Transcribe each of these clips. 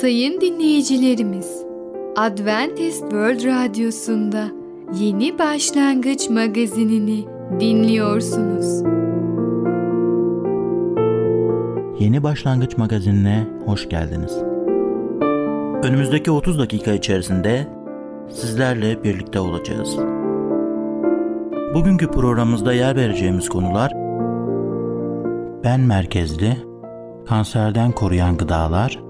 Sayın dinleyicilerimiz, Adventist World Radyosu'nda Yeni Başlangıç magazinini dinliyorsunuz. Yeni Başlangıç magazinine hoş geldiniz. Önümüzdeki 30 dakika içerisinde sizlerle birlikte olacağız. Bugünkü programımızda yer vereceğimiz konular ben merkezli, kanserden koruyan gıdalar,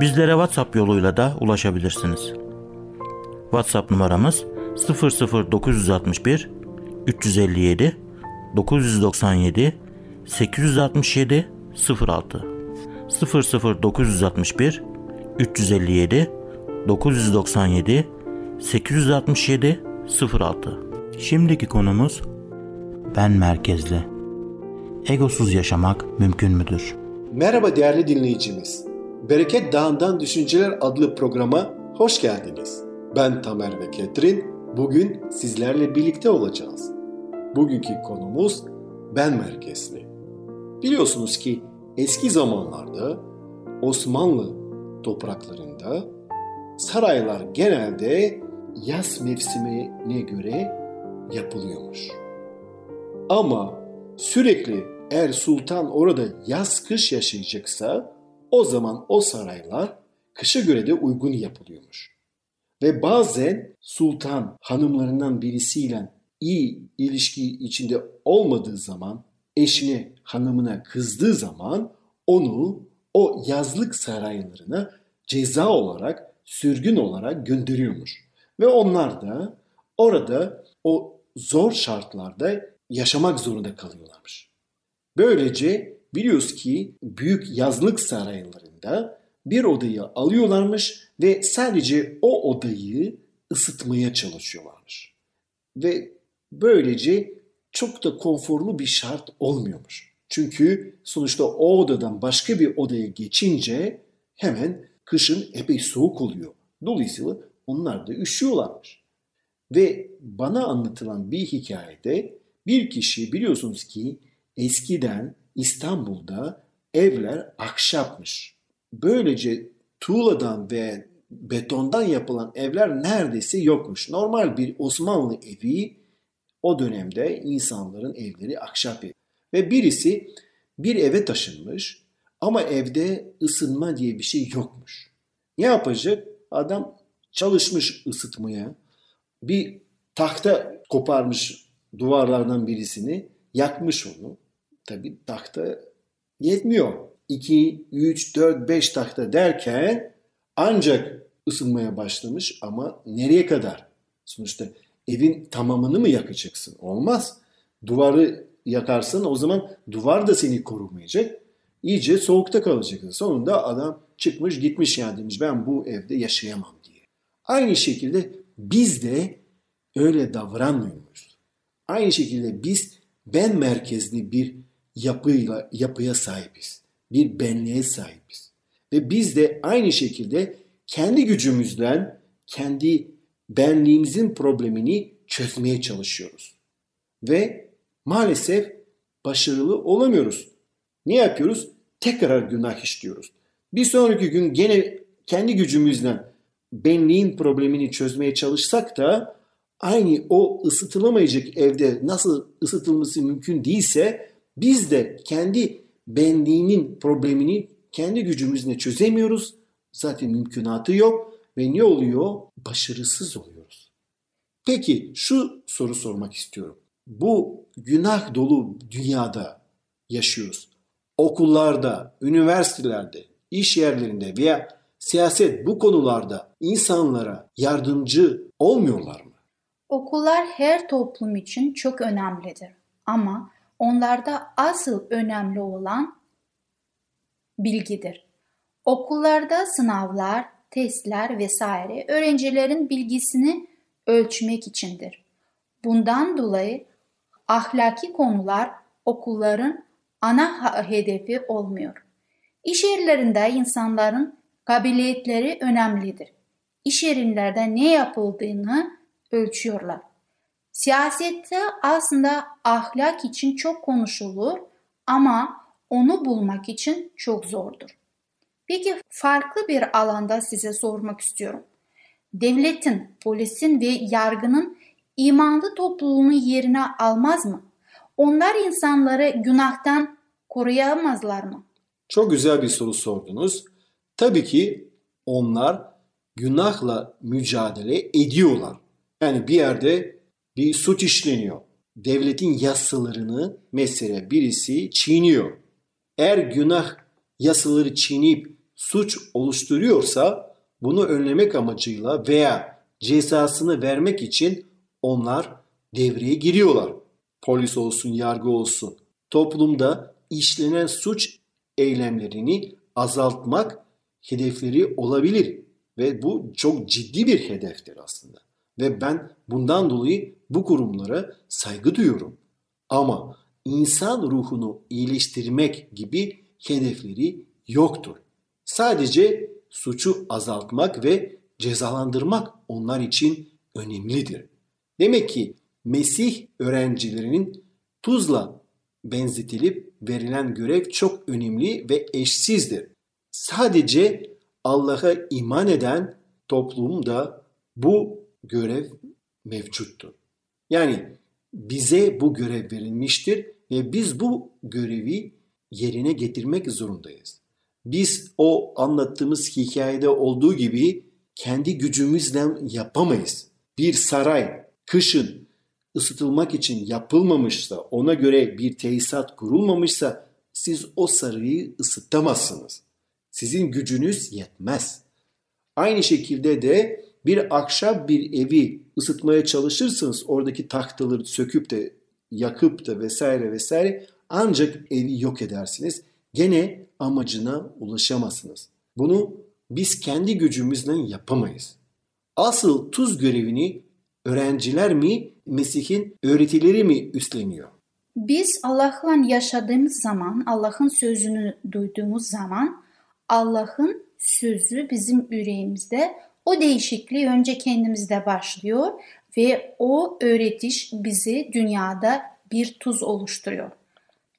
Bizlere WhatsApp yoluyla da ulaşabilirsiniz. WhatsApp numaramız 00961 357 997 867 06 00961 357 997 867 06 Şimdiki konumuz ben merkezli. Egosuz yaşamak mümkün müdür? Merhaba değerli dinleyicimiz. Bereket Dağı'ndan Düşünceler adlı programa hoş geldiniz. Ben Tamer ve Ketrin. Bugün sizlerle birlikte olacağız. Bugünkü konumuz ben merkezli. Biliyorsunuz ki eski zamanlarda Osmanlı topraklarında saraylar genelde yaz mevsimine göre yapılıyormuş. Ama sürekli eğer sultan orada yaz kış yaşayacaksa o zaman o saraylar kışa göre de uygun yapılıyormuş. Ve bazen sultan hanımlarından birisiyle iyi ilişki içinde olmadığı zaman eşine, hanımına kızdığı zaman onu o yazlık saraylarına ceza olarak, sürgün olarak gönderiyormuş. Ve onlar da orada o zor şartlarda yaşamak zorunda kalıyorlarmış. Böylece biliyoruz ki büyük yazlık saraylarında bir odayı alıyorlarmış ve sadece o odayı ısıtmaya çalışıyorlarmış. Ve böylece çok da konforlu bir şart olmuyormuş. Çünkü sonuçta o odadan başka bir odaya geçince hemen kışın epey soğuk oluyor. Dolayısıyla onlar da üşüyorlarmış. Ve bana anlatılan bir hikayede bir kişi biliyorsunuz ki eskiden İstanbul'da evler ahşapmış. Böylece tuğladan ve betondan yapılan evler neredeyse yokmuş. Normal bir Osmanlı evi o dönemde insanların evleri ahşap ev. Ve birisi bir eve taşınmış ama evde ısınma diye bir şey yokmuş. Ne yapacak? Adam çalışmış ısıtmaya. Bir tahta koparmış duvarlardan birisini, yakmış onu. Tabi tahta yetmiyor. 2, 3, 4, 5 tahta derken ancak ısınmaya başlamış ama nereye kadar? Sonuçta evin tamamını mı yakacaksın? Olmaz. Duvarı yakarsın o zaman duvar da seni korumayacak. İyice soğukta kalacaksın. Sonunda adam çıkmış gitmiş yani demiş ben bu evde yaşayamam diye. Aynı şekilde biz de öyle davranmıyoruz. Aynı şekilde biz ben merkezli bir yapıyla yapıya sahibiz. Bir benliğe sahibiz. Ve biz de aynı şekilde kendi gücümüzden kendi benliğimizin problemini çözmeye çalışıyoruz. Ve maalesef başarılı olamıyoruz. Ne yapıyoruz? Tekrar günah işliyoruz. Bir sonraki gün gene kendi gücümüzden benliğin problemini çözmeye çalışsak da aynı o ısıtılamayacak evde nasıl ısıtılması mümkün değilse biz de kendi benliğinin problemini kendi gücümüzle çözemiyoruz. Zaten mümkünatı yok ve ne oluyor? Başarısız oluyoruz. Peki şu soru sormak istiyorum. Bu günah dolu dünyada yaşıyoruz. Okullarda, üniversitelerde, iş yerlerinde veya siyaset bu konularda insanlara yardımcı olmuyorlar mı? Okullar her toplum için çok önemlidir. Ama onlarda asıl önemli olan bilgidir. Okullarda sınavlar, testler vesaire öğrencilerin bilgisini ölçmek içindir. Bundan dolayı ahlaki konular okulların ana hedefi olmuyor. İş yerlerinde insanların kabiliyetleri önemlidir. İş yerinde ne yapıldığını ölçüyorlar. Siyasette aslında ahlak için çok konuşulur ama onu bulmak için çok zordur. Peki farklı bir alanda size sormak istiyorum. Devletin, polisin ve yargının imanlı topluluğunu yerine almaz mı? Onlar insanları günahtan koruyamazlar mı? Çok güzel bir soru sordunuz. Tabii ki onlar günahla mücadele ediyorlar. Yani bir yerde bir suç işleniyor. Devletin yasalarını mesela birisi çiğniyor. Eğer günah yasaları çiğneyip suç oluşturuyorsa bunu önlemek amacıyla veya cezasını vermek için onlar devreye giriyorlar. Polis olsun, yargı olsun. Toplumda işlenen suç eylemlerini azaltmak hedefleri olabilir ve bu çok ciddi bir hedeftir aslında. Ve ben bundan dolayı bu kurumlara saygı duyuyorum. Ama insan ruhunu iyileştirmek gibi hedefleri yoktur. Sadece suçu azaltmak ve cezalandırmak onlar için önemlidir. Demek ki Mesih öğrencilerinin tuzla benzetilip verilen görev çok önemli ve eşsizdir. Sadece Allah'a iman eden toplumda bu görev mevcuttur. Yani bize bu görev verilmiştir ve biz bu görevi yerine getirmek zorundayız. Biz o anlattığımız hikayede olduğu gibi kendi gücümüzle yapamayız. Bir saray kışın ısıtılmak için yapılmamışsa, ona göre bir tesisat kurulmamışsa siz o sarayı ısıtamazsınız. Sizin gücünüz yetmez. Aynı şekilde de bir akşam bir evi ısıtmaya çalışırsınız oradaki tahtaları söküp de yakıp da vesaire vesaire ancak evi yok edersiniz. Gene amacına ulaşamazsınız. Bunu biz kendi gücümüzle yapamayız. Asıl tuz görevini öğrenciler mi, Mesih'in öğretileri mi üstleniyor? Biz Allah'la yaşadığımız zaman, Allah'ın sözünü duyduğumuz zaman Allah'ın sözü bizim yüreğimizde o değişikliği önce kendimizde başlıyor ve o öğretiş bizi dünyada bir tuz oluşturuyor.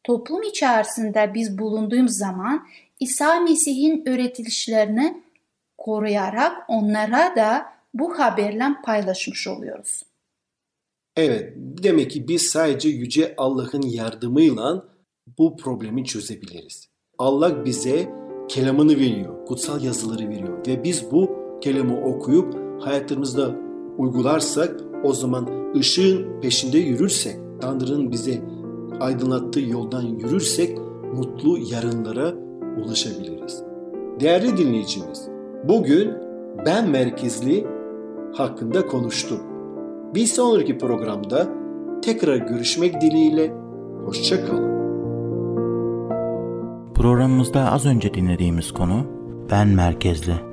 Toplum içerisinde biz bulunduğumuz zaman İsa Mesih'in öğretilişlerini koruyarak onlara da bu haberle paylaşmış oluyoruz. Evet, demek ki biz sadece Yüce Allah'ın yardımıyla bu problemi çözebiliriz. Allah bize kelamını veriyor, kutsal yazıları veriyor ve biz bu kelamı okuyup hayatımızda uygularsak o zaman ışığın peşinde yürürsek, Tanrı'nın bize aydınlattığı yoldan yürürsek mutlu yarınlara ulaşabiliriz. Değerli dinleyicimiz, bugün ben merkezli hakkında konuştum. Bir sonraki programda tekrar görüşmek dileğiyle hoşçakalın. Programımızda az önce dinlediğimiz konu ben merkezli.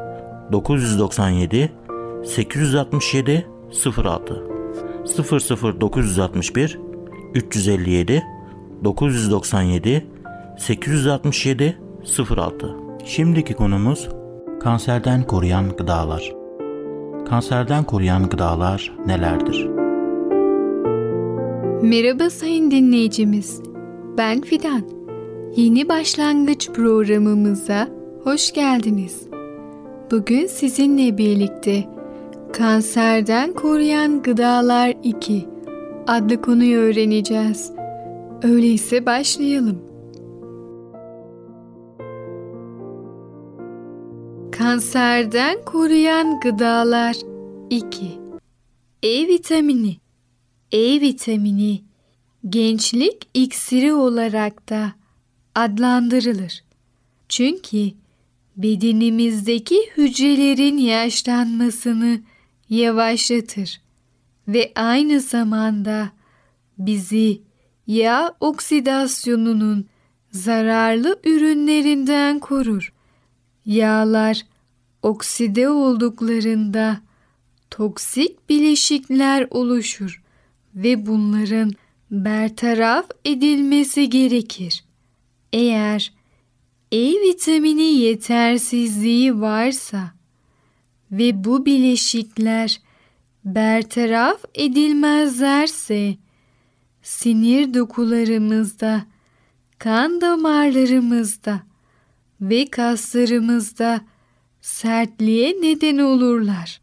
997 867 06 00961 357 997 867 06 Şimdiki konumuz kanserden koruyan gıdalar. Kanserden koruyan gıdalar nelerdir? Merhaba sayın dinleyicimiz. Ben Fidan. Yeni başlangıç programımıza hoş geldiniz. Bugün sizinle birlikte Kanserden Koruyan Gıdalar 2 adlı konuyu öğreneceğiz. Öyleyse başlayalım. Kanserden koruyan gıdalar 2. E vitamini E vitamini gençlik iksiri olarak da adlandırılır. Çünkü bedenimizdeki hücrelerin yaşlanmasını yavaşlatır ve aynı zamanda bizi yağ oksidasyonunun zararlı ürünlerinden korur. Yağlar okside olduklarında toksik bileşikler oluşur ve bunların bertaraf edilmesi gerekir. Eğer E vitamini yetersizliği varsa ve bu bileşikler bertaraf edilmezlerse sinir dokularımızda, kan damarlarımızda ve kaslarımızda sertliğe neden olurlar.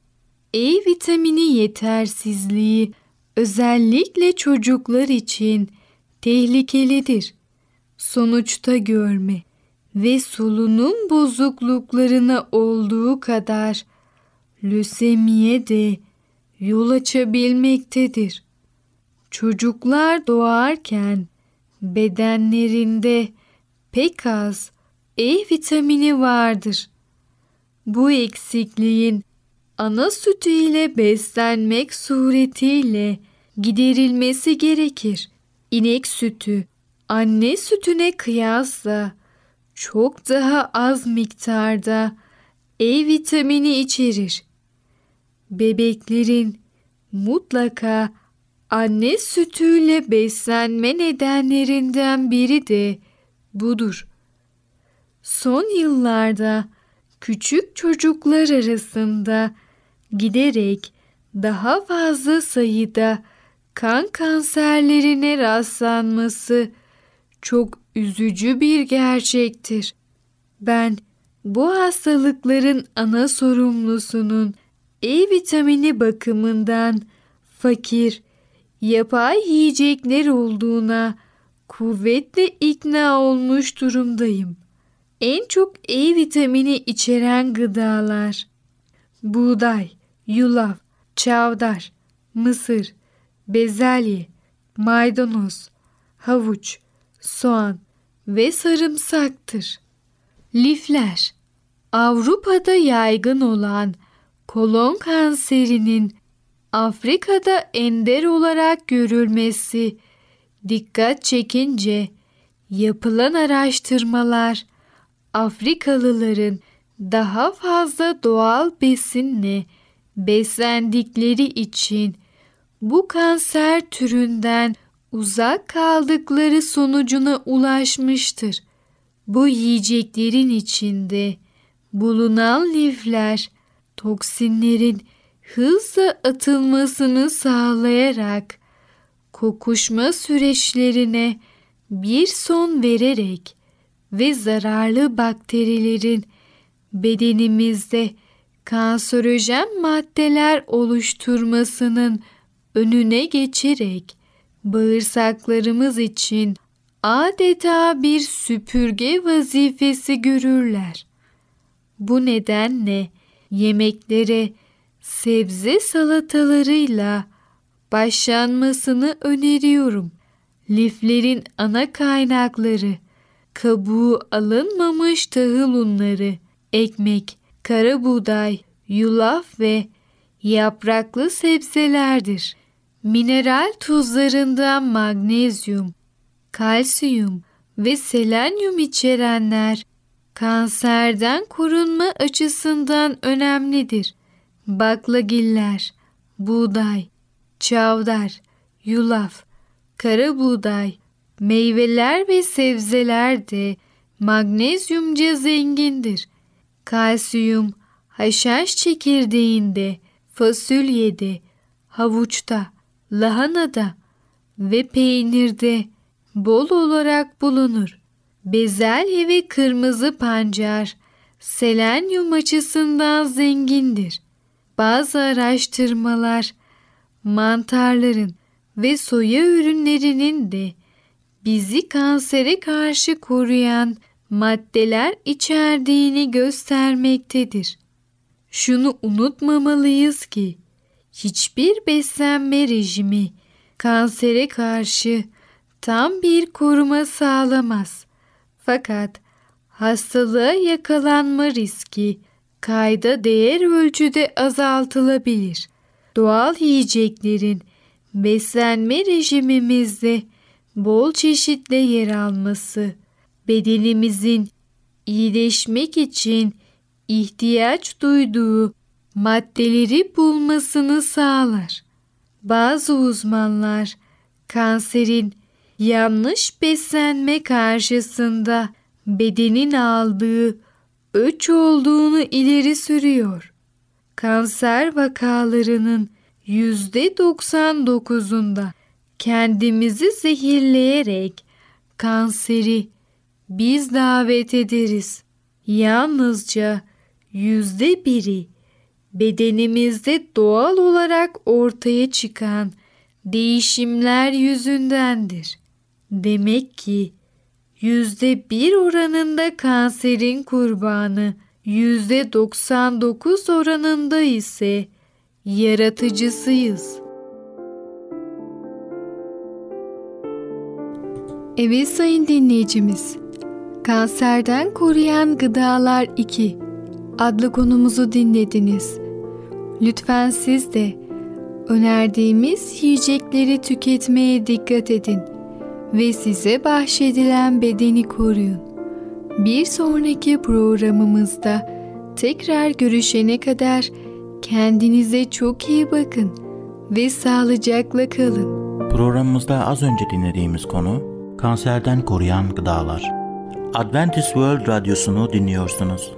E vitamini yetersizliği özellikle çocuklar için tehlikelidir. Sonuçta görme ve solunum bozukluklarına olduğu kadar lösemiye de yol açabilmektedir. Çocuklar doğarken bedenlerinde pek az E vitamini vardır. Bu eksikliğin ana sütü ile beslenmek suretiyle giderilmesi gerekir. İnek sütü anne sütüne kıyasla çok daha az miktarda E vitamini içerir. Bebeklerin mutlaka anne sütüyle beslenme nedenlerinden biri de budur. Son yıllarda küçük çocuklar arasında giderek daha fazla sayıda kan kanserlerine rastlanması çok üzücü bir gerçektir. Ben bu hastalıkların ana sorumlusunun E vitamini bakımından fakir, yapay yiyecekler olduğuna kuvvetle ikna olmuş durumdayım. En çok E vitamini içeren gıdalar buğday, yulaf, çavdar, mısır, bezelye, maydanoz, havuç, soğan ve sarımsaktır. Lifler Avrupa'da yaygın olan kolon kanserinin Afrika'da ender olarak görülmesi dikkat çekince yapılan araştırmalar Afrikalıların daha fazla doğal besinle beslendikleri için bu kanser türünden uzak kaldıkları sonucuna ulaşmıştır. Bu yiyeceklerin içinde bulunan lifler toksinlerin hızla atılmasını sağlayarak kokuşma süreçlerine bir son vererek ve zararlı bakterilerin bedenimizde kanserojen maddeler oluşturmasının önüne geçerek bağırsaklarımız için adeta bir süpürge vazifesi görürler. Bu nedenle yemeklere sebze salatalarıyla başlanmasını öneriyorum. Liflerin ana kaynakları kabuğu alınmamış tahıl unları, ekmek, kara buğday, yulaf ve yapraklı sebzelerdir. Mineral tuzlarından magnezyum, kalsiyum ve selenyum içerenler kanserden korunma açısından önemlidir. Baklagiller, buğday, çavdar, yulaf, kara buğday, meyveler ve sebzeler de magnezyumca zengindir. Kalsiyum haşhaş çekirdeğinde, fasulyede, havuçta, lahanada ve peynirde bol olarak bulunur. Bezelye ve kırmızı pancar selenyum açısından zengindir. Bazı araştırmalar mantarların ve soya ürünlerinin de bizi kansere karşı koruyan maddeler içerdiğini göstermektedir. Şunu unutmamalıyız ki hiçbir beslenme rejimi kansere karşı tam bir koruma sağlamaz. Fakat hastalığa yakalanma riski kayda değer ölçüde azaltılabilir. Doğal yiyeceklerin beslenme rejimimizde bol çeşitle yer alması bedenimizin iyileşmek için ihtiyaç duyduğu maddeleri bulmasını sağlar. Bazı uzmanlar kanserin yanlış beslenme karşısında bedenin aldığı öç olduğunu ileri sürüyor. Kanser vakalarının %99'unda kendimizi zehirleyerek kanseri biz davet ederiz. Yalnızca yüzde biri bedenimizde doğal olarak ortaya çıkan değişimler yüzündendir. Demek ki yüzde bir oranında kanserin kurbanı, yüzde 99 oranında ise yaratıcısıyız. Evet sayın dinleyicimiz, Kanserden Koruyan Gıdalar 2 adlı konumuzu dinlediniz. Lütfen siz de önerdiğimiz yiyecekleri tüketmeye dikkat edin ve size bahşedilen bedeni koruyun. Bir sonraki programımızda tekrar görüşene kadar kendinize çok iyi bakın ve sağlıcakla kalın. Programımızda az önce dinlediğimiz konu kanserden koruyan gıdalar. Adventist World Radyosu'nu dinliyorsunuz.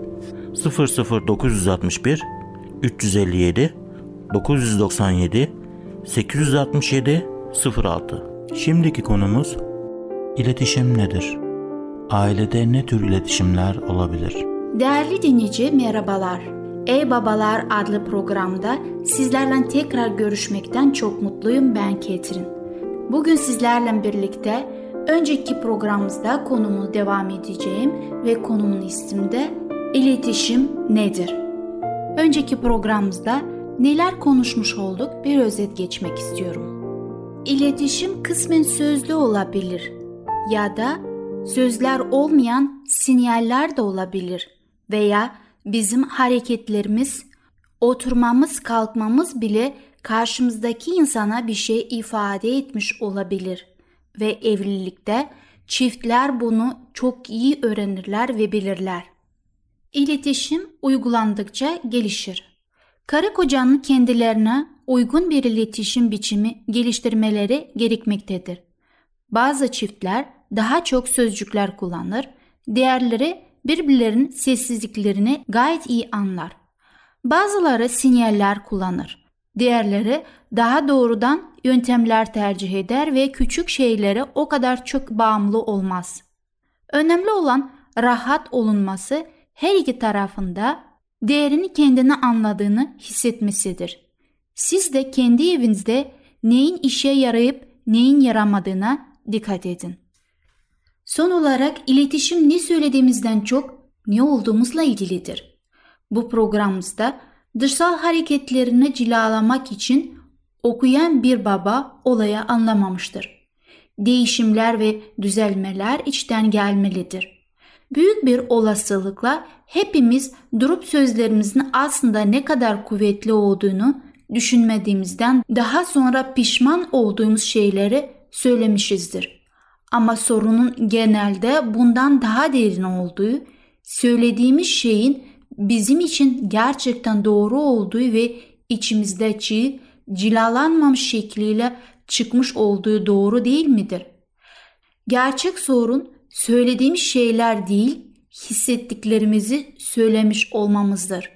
00961 357 997 867 06 Şimdiki konumuz iletişim nedir? Ailede ne tür iletişimler olabilir? Değerli dinleyici merhabalar. Ey Babalar adlı programda sizlerle tekrar görüşmekten çok mutluyum ben Ketrin. Bugün sizlerle birlikte önceki programımızda konumu devam edeceğim ve konumun ismi de iletişim nedir? Önceki programımızda neler konuşmuş olduk bir özet geçmek istiyorum. İletişim kısmen sözlü olabilir ya da sözler olmayan sinyaller de olabilir veya bizim hareketlerimiz, oturmamız, kalkmamız bile karşımızdaki insana bir şey ifade etmiş olabilir ve evlilikte çiftler bunu çok iyi öğrenirler ve bilirler. İletişim uygulandıkça gelişir. Karı kocanın kendilerine uygun bir iletişim biçimi geliştirmeleri gerekmektedir. Bazı çiftler daha çok sözcükler kullanır, diğerleri birbirlerinin sessizliklerini gayet iyi anlar. Bazıları sinyaller kullanır. Diğerleri daha doğrudan yöntemler tercih eder ve küçük şeylere o kadar çok bağımlı olmaz. Önemli olan rahat olunması her iki tarafında değerini kendine anladığını hissetmesidir. Siz de kendi evinizde neyin işe yarayıp neyin yaramadığına dikkat edin. Son olarak iletişim ne söylediğimizden çok ne olduğumuzla ilgilidir. Bu programımızda dışsal hareketlerini cilalamak için okuyan bir baba olaya anlamamıştır. Değişimler ve düzelmeler içten gelmelidir. Büyük bir olasılıkla hepimiz durup sözlerimizin aslında ne kadar kuvvetli olduğunu düşünmediğimizden daha sonra pişman olduğumuz şeyleri söylemişizdir. Ama sorunun genelde bundan daha derin olduğu, söylediğimiz şeyin bizim için gerçekten doğru olduğu ve içimizdeki cilalanmamış şekliyle çıkmış olduğu doğru değil midir? Gerçek sorun söylediğim şeyler değil, hissettiklerimizi söylemiş olmamızdır.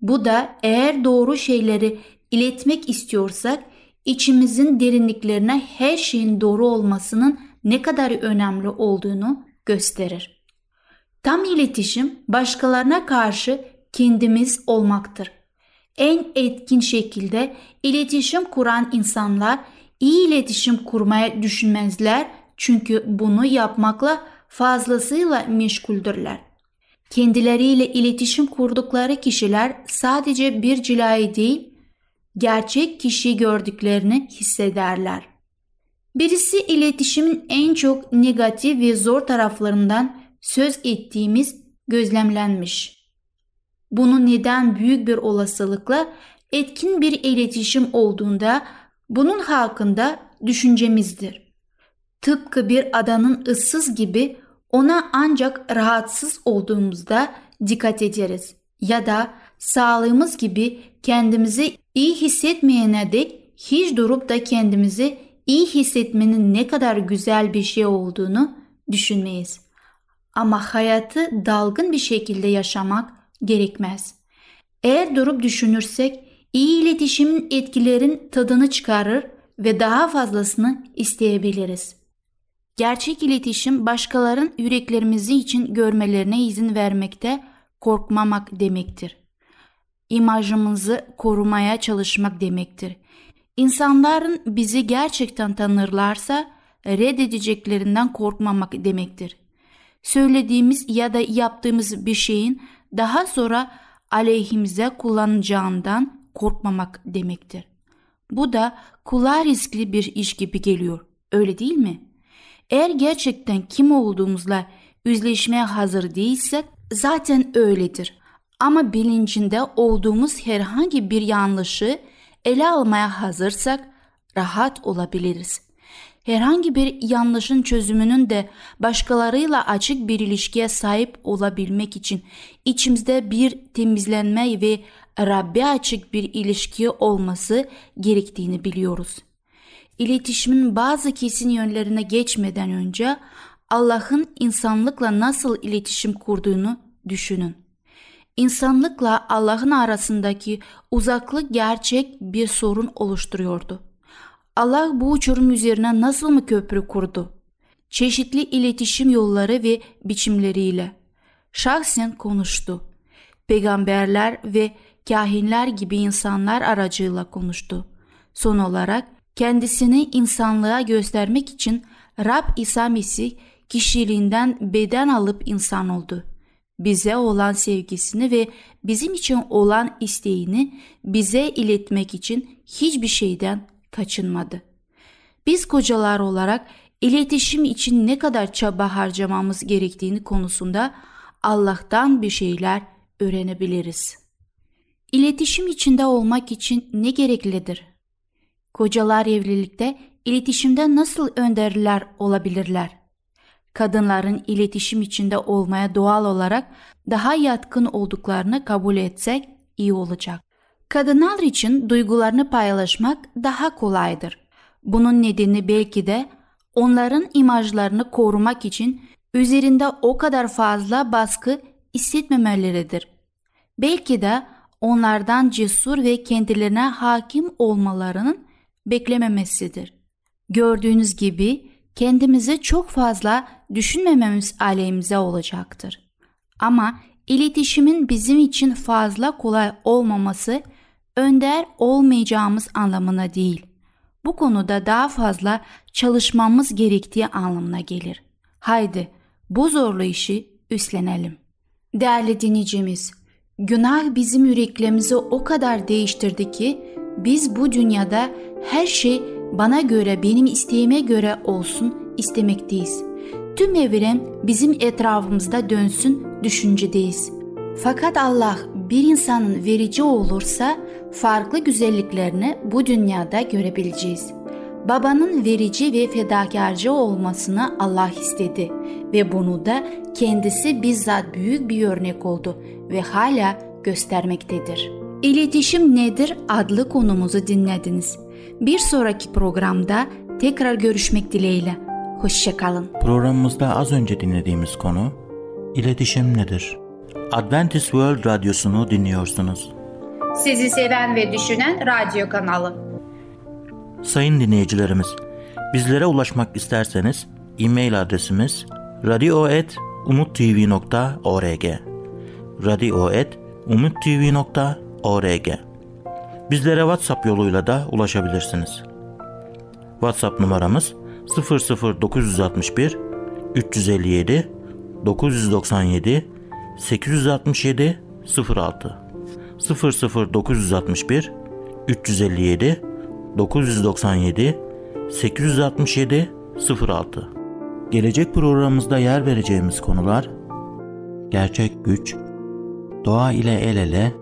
Bu da eğer doğru şeyleri iletmek istiyorsak içimizin derinliklerine her şeyin doğru olmasının ne kadar önemli olduğunu gösterir. Tam iletişim başkalarına karşı kendimiz olmaktır. En etkin şekilde iletişim kuran insanlar iyi iletişim kurmaya düşünmezler çünkü bunu yapmakla fazlasıyla meşguldürler. Kendileriyle iletişim kurdukları kişiler sadece bir cilayı değil, gerçek kişiyi gördüklerini hissederler. Birisi iletişimin en çok negatif ve zor taraflarından söz ettiğimiz gözlemlenmiş. Bunu neden büyük bir olasılıkla etkin bir iletişim olduğunda bunun hakkında düşüncemizdir. Tıpkı bir adanın ıssız gibi ona ancak rahatsız olduğumuzda dikkat ederiz ya da sağlığımız gibi kendimizi iyi hissetmeyene dek hiç durup da kendimizi iyi hissetmenin ne kadar güzel bir şey olduğunu düşünmeyiz. Ama hayatı dalgın bir şekilde yaşamak gerekmez. Eğer durup düşünürsek iyi iletişimin etkilerin tadını çıkarır ve daha fazlasını isteyebiliriz. Gerçek iletişim başkaların yüreklerimizi için görmelerine izin vermekte korkmamak demektir. İmajımızı korumaya çalışmak demektir. İnsanların bizi gerçekten tanırlarsa reddedeceklerinden korkmamak demektir. Söylediğimiz ya da yaptığımız bir şeyin daha sonra aleyhimize kullanacağından korkmamak demektir. Bu da kulağa riskli bir iş gibi geliyor. Öyle değil mi? Eğer gerçekten kim olduğumuzla yüzleşmeye hazır değilsek zaten öyledir. Ama bilincinde olduğumuz herhangi bir yanlışı ele almaya hazırsak rahat olabiliriz. Herhangi bir yanlışın çözümünün de başkalarıyla açık bir ilişkiye sahip olabilmek için içimizde bir temizlenme ve Rabbe açık bir ilişki olması gerektiğini biliyoruz. İletişimin bazı kesin yönlerine geçmeden önce Allah'ın insanlıkla nasıl iletişim kurduğunu düşünün. İnsanlıkla Allah'ın arasındaki uzaklık gerçek bir sorun oluşturuyordu. Allah bu uçurum üzerine nasıl mı köprü kurdu? Çeşitli iletişim yolları ve biçimleriyle. Şahsen konuştu. Peygamberler ve kahinler gibi insanlar aracıyla konuştu. Son olarak kendisini insanlığa göstermek için Rab İsa Mesih kişiliğinden beden alıp insan oldu. Bize olan sevgisini ve bizim için olan isteğini bize iletmek için hiçbir şeyden kaçınmadı. Biz kocalar olarak iletişim için ne kadar çaba harcamamız gerektiğini konusunda Allah'tan bir şeyler öğrenebiliriz. İletişim içinde olmak için ne gereklidir? Kocalar evlilikte iletişimde nasıl önderler olabilirler? Kadınların iletişim içinde olmaya doğal olarak daha yatkın olduklarını kabul etsek iyi olacak. Kadınlar için duygularını paylaşmak daha kolaydır. Bunun nedeni belki de onların imajlarını korumak için üzerinde o kadar fazla baskı hissetmemeleridir. Belki de onlardan cesur ve kendilerine hakim olmalarının beklememesidir. Gördüğünüz gibi kendimizi çok fazla düşünmememiz aleyhimize olacaktır. Ama iletişimin bizim için fazla kolay olmaması önder olmayacağımız anlamına değil. Bu konuda daha fazla çalışmamız gerektiği anlamına gelir. Haydi bu zorlu işi üstlenelim. Değerli dinleyicimiz, günah bizim yüreklerimizi o kadar değiştirdi ki biz bu dünyada her şey bana göre, benim isteğime göre olsun istemekteyiz. Tüm evren bizim etrafımızda dönsün düşüncedeyiz. Fakat Allah bir insanın verici olursa farklı güzelliklerini bu dünyada görebileceğiz. Babanın verici ve fedakarcı olmasını Allah istedi ve bunu da kendisi bizzat büyük bir örnek oldu ve hala göstermektedir. İletişim nedir adlı konumuzu dinlediniz. Bir sonraki programda tekrar görüşmek dileğiyle. Hoşçakalın. Programımızda az önce dinlediğimiz konu İletişim nedir? Adventist World Radyosu'nu dinliyorsunuz. Sizi seven ve düşünen radyo kanalı. Sayın dinleyicilerimiz, bizlere ulaşmak isterseniz e-mail adresimiz radio.umutv.org radio.umutv.org Bizlere WhatsApp yoluyla da ulaşabilirsiniz. WhatsApp numaramız 00961 357 997 867 06 00961 357 997 867 06 Gelecek programımızda yer vereceğimiz konular Gerçek güç Doğa ile el ele